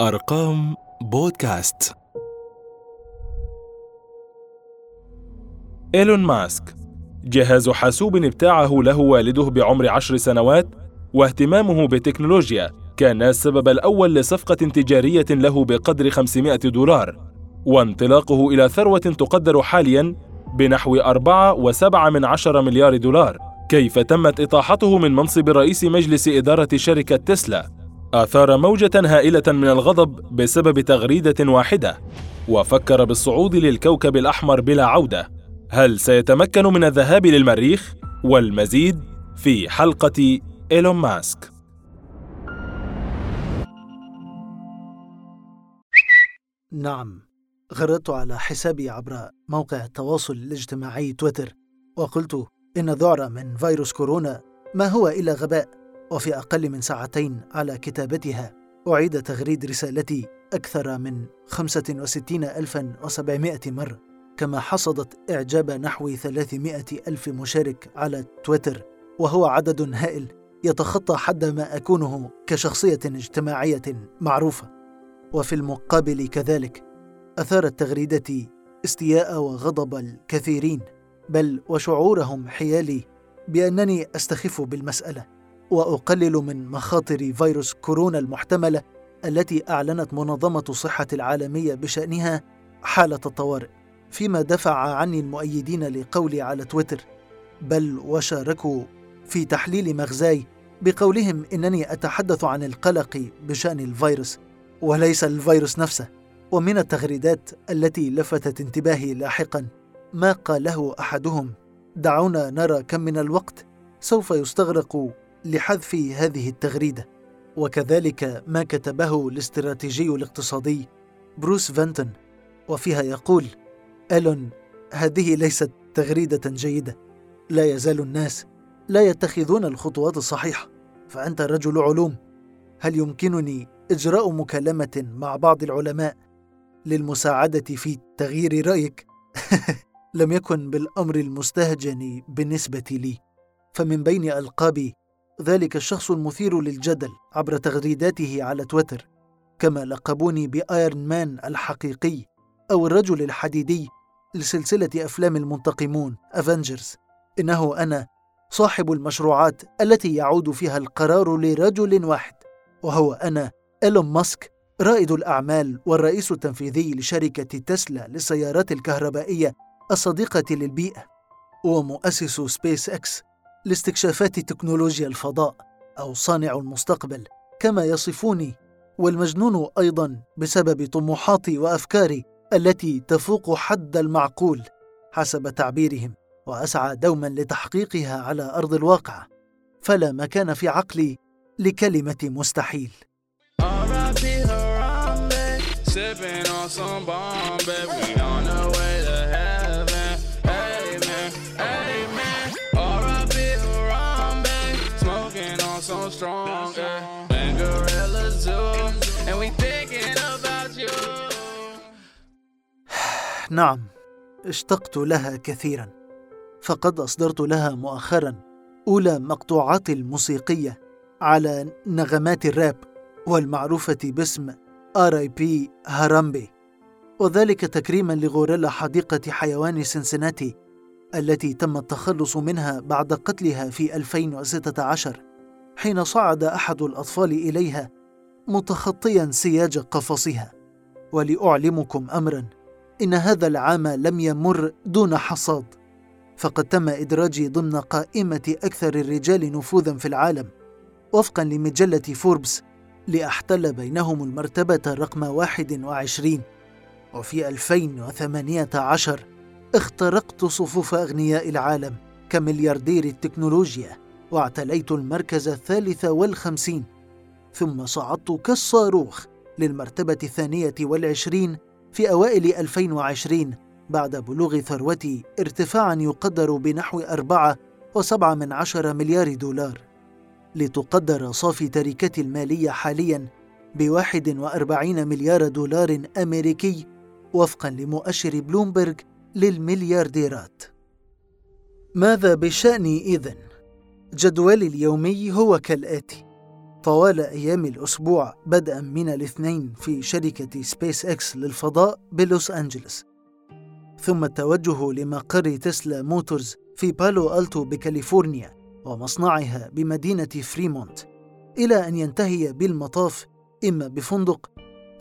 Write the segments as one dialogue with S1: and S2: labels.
S1: أرقام بودكاست. إيلون ماسك جهاز حاسوب ابتاعه له والده بعمر عشر سنوات واهتمامه بالتكنولوجيا كان السبب الأول لصفقة تجارية له بقدر 500 دولار وانطلاقه إلى ثروة تقدر حالياً بنحو 4.7 من عشر مليار دولار كيف تمت إطاحته من منصب رئيس مجلس إدارة شركة تسلا. أثار موجة هائلة من الغضب بسبب تغريدة واحدة وفكر بالصعود للكوكب الأحمر بلا عودة. هل سيتمكن من الذهاب للمريخ؟ والمزيد في حلقة إيلون ماسك.
S2: نعم غردت على حسابي عبر موقع التواصل الاجتماعي تويتر وقلت إن ذعر من فيروس كورونا ما هو إلا غباء. وفي أقل من ساعتين على كتابتها أعيد تغريد رسالتي أكثر من 65700 مرة كما حصدت إعجاب نحو 300 ألف مشارك على تويتر وهو عدد هائل يتخطى حد ما أكونه كشخصية اجتماعية معروفة. وفي المقابل كذلك أثارت تغريدتي استياء وغضب الكثيرين بل وشعورهم حيالي بأنني أستخف بالمسألة. وأقلل من مخاطر فيروس كورونا المحتملة التي أعلنت منظمة الصحة العالمية بشأنها حالة الطوارئ فيما دفع عني المؤيدين لقولي على تويتر. بل وشاركوا في تحليل مغزاي بقولهم إنني أتحدث عن القلق بشأن الفيروس وليس الفيروس نفسه ومن التغريدات التي لفتت انتباهي لاحقا ما قاله أحدهم دعونا نرى كم من الوقت سوف يستغرق لحذف هذه التغريدة. وكذلك ما كتبه الاستراتيجي الاقتصادي بروس فانتون وفيها يقول ألون هذه ليست تغريدة جيدة. لا يزال الناس لا يتخذون الخطوات الصحيحة. فأنت رجل علوم. هل يمكنني إجراء مكالمة مع بعض العلماء للمساعدة في تغيير رأيك؟ لم يكن بالأمر المستهجن بالنسبة لي. فمن بين ألقابي ذلك الشخص المثير للجدل عبر تغريداته على تويتر كما لقبوني بآيرن مان الحقيقي أو الرجل الحديدي لسلسلة أفلام المنتقمون أفنجرز إنه أنا صاحب المشروعات التي يعود فيها القرار لرجل واحد وهو أنا إيلون ماسك رائد الأعمال والرئيس التنفيذي لشركة تسلا للسيارات الكهربائية الصديقة للبيئة ومؤسس سبيس إكس لاستكشافات تكنولوجيا الفضاء أو صانع المستقبل كما يصفوني والمجنون أيضا بسبب طموحاتي وأفكاري التي تفوق حد المعقول حسب تعبيرهم وأسعى دوما لتحقيقها على أرض الواقع. فلا مكان في عقلي لكلمة مستحيل. Strong, yeah. And gorillas too, and we thinking about you. نعم اشتقت لها كثيرا فقد أصدرت لها مؤخرا أولى مقطوعات الموسيقية على نغمات الراب والمعروفة باسم RIP Harambe وذلك تكريما لغوريلا حديقة حيوان سنسناتي التي تم التخلص منها بعد قتلها في 2016 حين صعد أحد الأطفال إليها متخطيا سياج قفصها. ولأعلمكم امرا إن هذا العام لم يمر دون حصاد فقد تم إدراجي ضمن قائمة أكثر الرجال نفوذا في العالم وفقا لمجلة فوربس لأحتل بينهم المرتبة رقم 21 وفي 2018 اخترقت صفوف أغنياء العالم كملياردير التكنولوجيا. واعتليت المركز الثالث والخمسين ثم صعدت كالصاروخ للمرتبة الثانية والعشرين في أوائل 2020 بعد بلوغ ثروتي ارتفاعا يقدر بنحو أربعة وسبعة من عشر مليار دولار لتقدر صافي تركتي المالية حاليا بواحد وأربعين مليار دولار أمريكي وفقا لمؤشر بلومبرج للمليارديرات ماذا بشأني إذن؟ جدولي اليومي هو كالآتي. طوال أيام الأسبوع بدءا من الاثنين في شركة سبيس إكس للفضاء بلوس أنجلوس. ثم التوجه لمقر تسلا موتورز في بالو ألتو بكاليفورنيا ومصنعها بمدينة فريمونت إلى أن ينتهي بالمطاف إما بفندق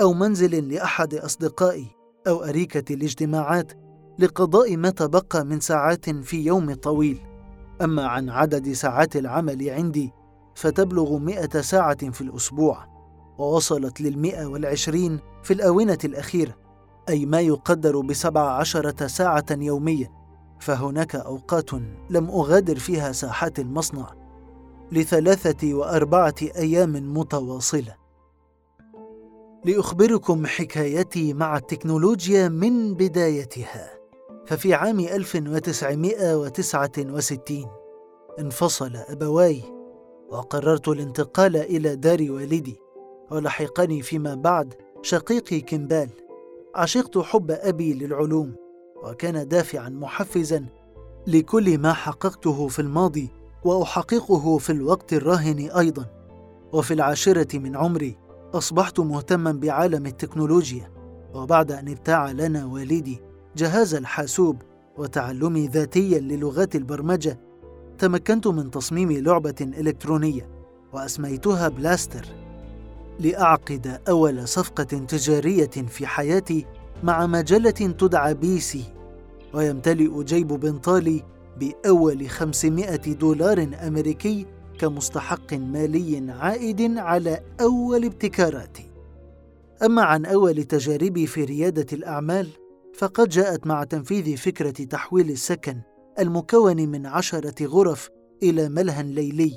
S2: أو منزل لأحد أصدقائي أو أريكة الاجتماعات لقضاء ما تبقى من ساعات في يوم طويل. أما عن عدد ساعات العمل عندي فتبلغ مئة ساعة في الأسبوع ووصلت للمئة والعشرين في الآونة الأخيرة أي ما يقدر بسبع عشرة ساعة يوميا فهناك أوقات لم أغادر فيها ساحات المصنع لثلاثة وأربعة أيام متواصلة. لأخبركم حكايتي مع التكنولوجيا من بدايتها. ففي عام 1969 انفصل أبواي وقررت الانتقال إلى دار والدي ولحقني فيما بعد شقيقي كمبال. عشقت حب أبي للعلوم وكان دافعا محفزا لكل ما حققته في الماضي وأحققه في الوقت الراهن أيضا. وفي العاشرة من عمري أصبحت مهتما بعالم التكنولوجيا وبعد أن ابتاع لنا والدي جهاز الحاسوب وتعلمي ذاتيا للغات البرمجة تمكنت من تصميم لعبة إلكترونية وأسميتها Blastar لأعقد أول صفقة تجارية في حياتي مع مجلة تدعى PC ويمتلئ جيب بنطالي بأول 500 دولار أمريكي كمستحق مالي عائد على أول ابتكاراتي. أما عن أول تجاربي في ريادة الأعمال فقد جاءت مع تنفيذ فكرة تحويل السكن المكون من عشرة غرف إلى ملهى ليلي.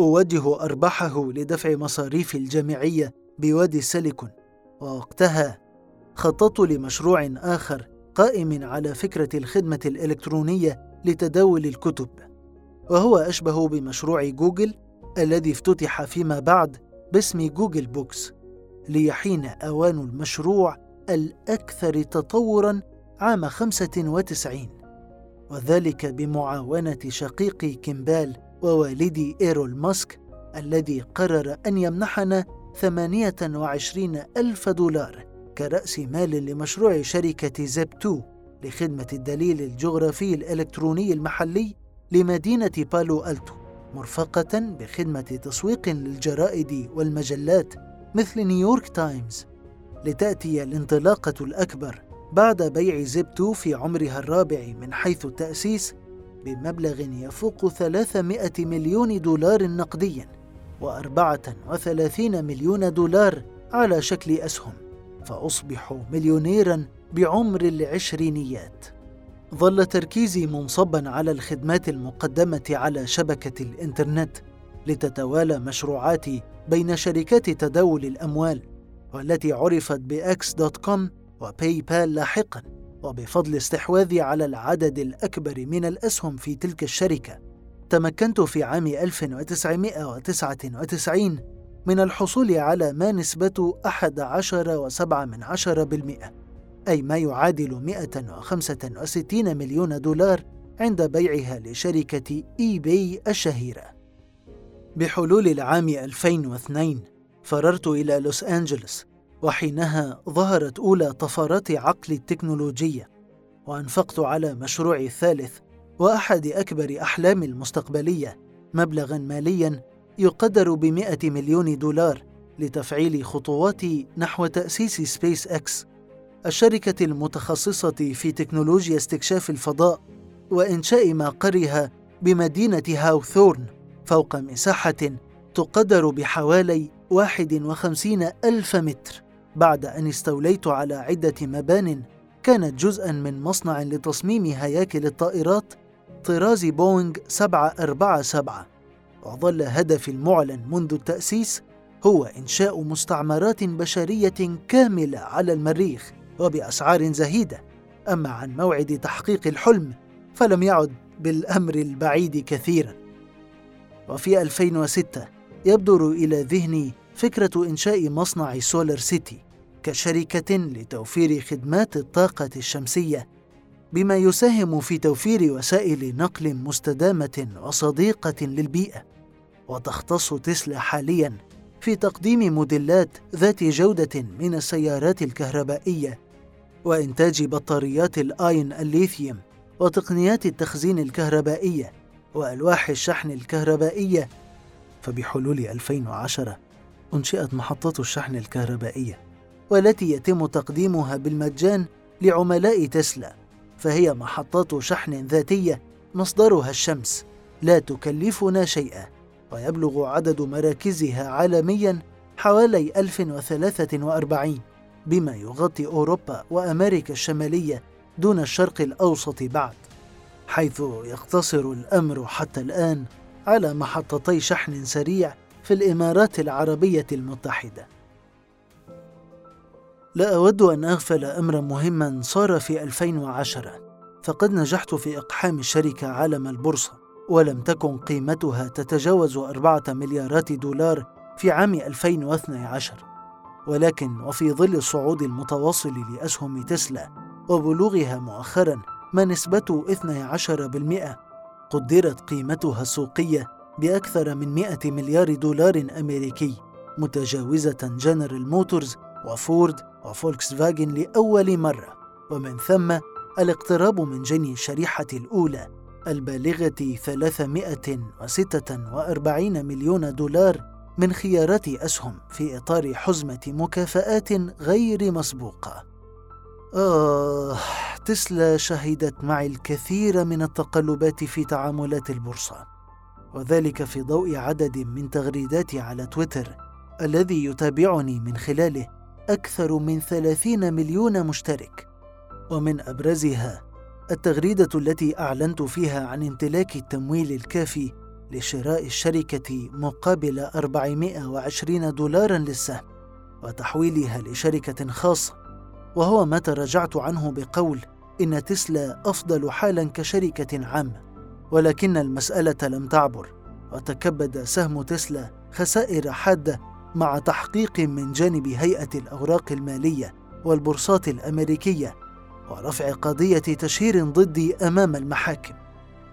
S2: أوجه أرباحه لدفع مصاريف الجامعية بوادي السيليكون ووقتها خططت لمشروع آخر قائم على فكرة الخدمة الإلكترونية لتداول الكتب. وهو أشبه بمشروع جوجل الذي افتتح فيما بعد باسم Google Books. ليحين أوان المشروع الأكثر تطورا عام 95 وذلك بمعاونة شقيقي كيمبال ووالدي إيرول ماسك الذي قرر أن يمنحنا 28 ألف دولار كرأس مال لمشروع شركة Zip2 لخدمة الدليل الجغرافي الإلكتروني المحلي لمدينة بالو ألتو مرفقة بخدمة تسويق للجرائد والمجلات مثل نيويورك تايمز. لتأتي الانطلاقة الأكبر بعد بيع 2 في عمرها الرابع من حيث التأسيس بمبلغ يفوق 300 مليون دولار نقديا و34 مليون دولار على شكل أسهم فأصبح مليونيرا بعمر العشرينيات. ظل تركيزي منصبا على الخدمات المقدمة على شبكة الإنترنت لتتوالى مشروعاتي بين شركات تداول الأموال والتي عرفت ب X.com و PayPal لاحقا وبفضل استحواذي على العدد الأكبر من الأسهم في تلك الشركة. تمكنت في عام 1999 من الحصول على ما نسبة 11.7% أي ما يعادل 165 مليون دولار عند بيعها لشركة إي باي الشهيرة. بحلول العام 2002 فررت إلى لوس أنجلوس وحينها ظهرت أولى طفرات عقل التكنولوجية وأنفقت على مشروعي الثالث وأحد أكبر أحلامي المستقبلية مبلغا ماليا يقدر بمئة مليون دولار لتفعيل خطواتي نحو تأسيس سبيس أكس الشركة المتخصصة في تكنولوجيا استكشاف الفضاء وإنشاء مقرها بمدينة هاوثورن فوق مساحة تقدر بحوالي 51 ألف متر. بعد أن استوليت على عدة مبان كانت جزءا من مصنع لتصميم هياكل الطائرات طراز بوينغ 747 وظل هدفي المعلن منذ التأسيس هو إنشاء مستعمرات بشرية كاملة على المريخ وبأسعار زهيدة. أما عن موعد تحقيق الحلم فلم يعد بالأمر البعيد كثيرا. وفي 2006 يبدر إلى ذهني فكرة إنشاء مصنع SolarCity كشركة لتوفير خدمات الطاقة الشمسية بما يساهم في توفير وسائل نقل مستدامة وصديقة للبيئة وتختص تسلا حاليا في تقديم موديلات ذات جودة من السيارات الكهربائية وإنتاج بطاريات الآين الليثيوم وتقنيات التخزين الكهربائية وألواح الشحن الكهربائية. فبحلول 2010 أنشئت محطات الشحن الكهربائية والتي يتم تقديمها بالمجان لعملاء تسلا فهي محطات شحن ذاتية مصدرها الشمس لا تكلفنا شيئا ويبلغ عدد مراكزها عالميا حوالي 1043 بما يغطي أوروبا وأمريكا الشمالية دون الشرق الأوسط بعد حيث يقتصر الأمر حتى الآن على محطتي شحن سريع في الإمارات العربية المتحدة. لا أود أن أغفل أمرا مهما صار في 2010 فقد نجحت في إقحام الشركة عالم البورصة ولم تكن قيمتها تتجاوز أربعة مليارات دولار في عام 2012 ولكن وفي ظل الصعود المتواصل لأسهم تسلا وبلوغها مؤخرا ما نسبته 12% قدرت قيمتها السوقية بأكثر من 100 مليار دولار أمريكي متجاوزة جنرال موتورز وفورد وفولكس فاجن لأول مرة ومن ثم الاقتراب من جني الشريحة الأولى البالغة 346 مليون دولار من خيارات أسهم في إطار حزمة مكافآت غير مسبوقة. آه، تسلا شهدت معي الكثير من التقلبات في تعاملات البورصة، وذلك في ضوء عدد من تغريداتي على تويتر الذي يتابعني من خلاله أكثر من 30 مليون مشترك، ومن أبرزها التغريدة التي أعلنت فيها عن امتلاك التمويل الكافي لشراء الشركة مقابل 420 دولارا للسهم وتحويلها لشركة خاصة. وهو ما تراجعت عنه بقول إن تسلا أفضل حالا كشركة عامة. ولكن المسألة لم تعبر. وتكبد سهم تسلا خسائر حادة مع تحقيق من جانب هيئة الأوراق المالية والبورصات الأمريكية ورفع قضية تشهير ضدي أمام المحاكم.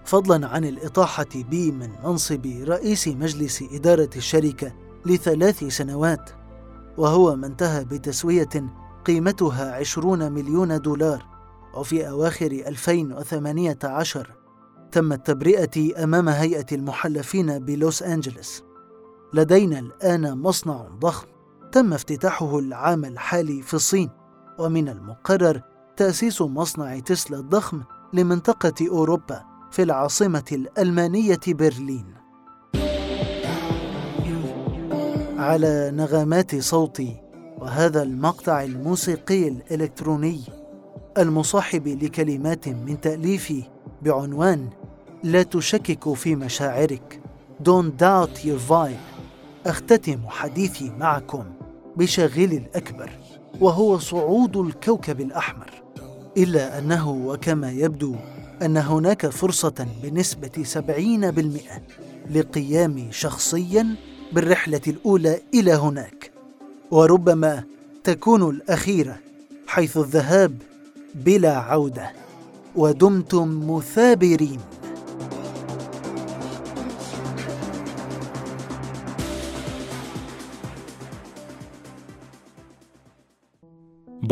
S2: فضلا عن الإطاحة بي من منصب رئيس مجلس إدارة الشركة لثلاث سنوات وهو ما انتهى بتسوية قيمتها عشرون مليون دولار. وفي أواخر 2018 تمت تبرئتي أمام هيئة المحلفين بلوس أنجلس لدينا الآن مصنع ضخم تم افتتاحه العام الحالي في الصين ومن المقرر تأسيس مصنع تسلا الضخم لمنطقة أوروبا في العاصمة الألمانية برلين. على نغمات صوتي وهذا المقطع الموسيقي الإلكتروني المصاحب لكلمات من تأليفي بعنوان لا تشكك في مشاعرك. Don't doubt your vibe. أختتم حديثي معكم بشاغل الأكبر وهو صعود الكوكب الأحمر. إلا أنه وكما يبدو أن هناك فرصة بنسبة 70% لقيامي شخصيا بالرحلة الأولى إلى هناك. وربما تكون الأخيرة حيث الذهاب بلا عودة. ودمتم مثابرين.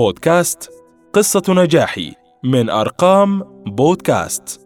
S1: بودكاست قصة نجاحي من أرقام بودكاست.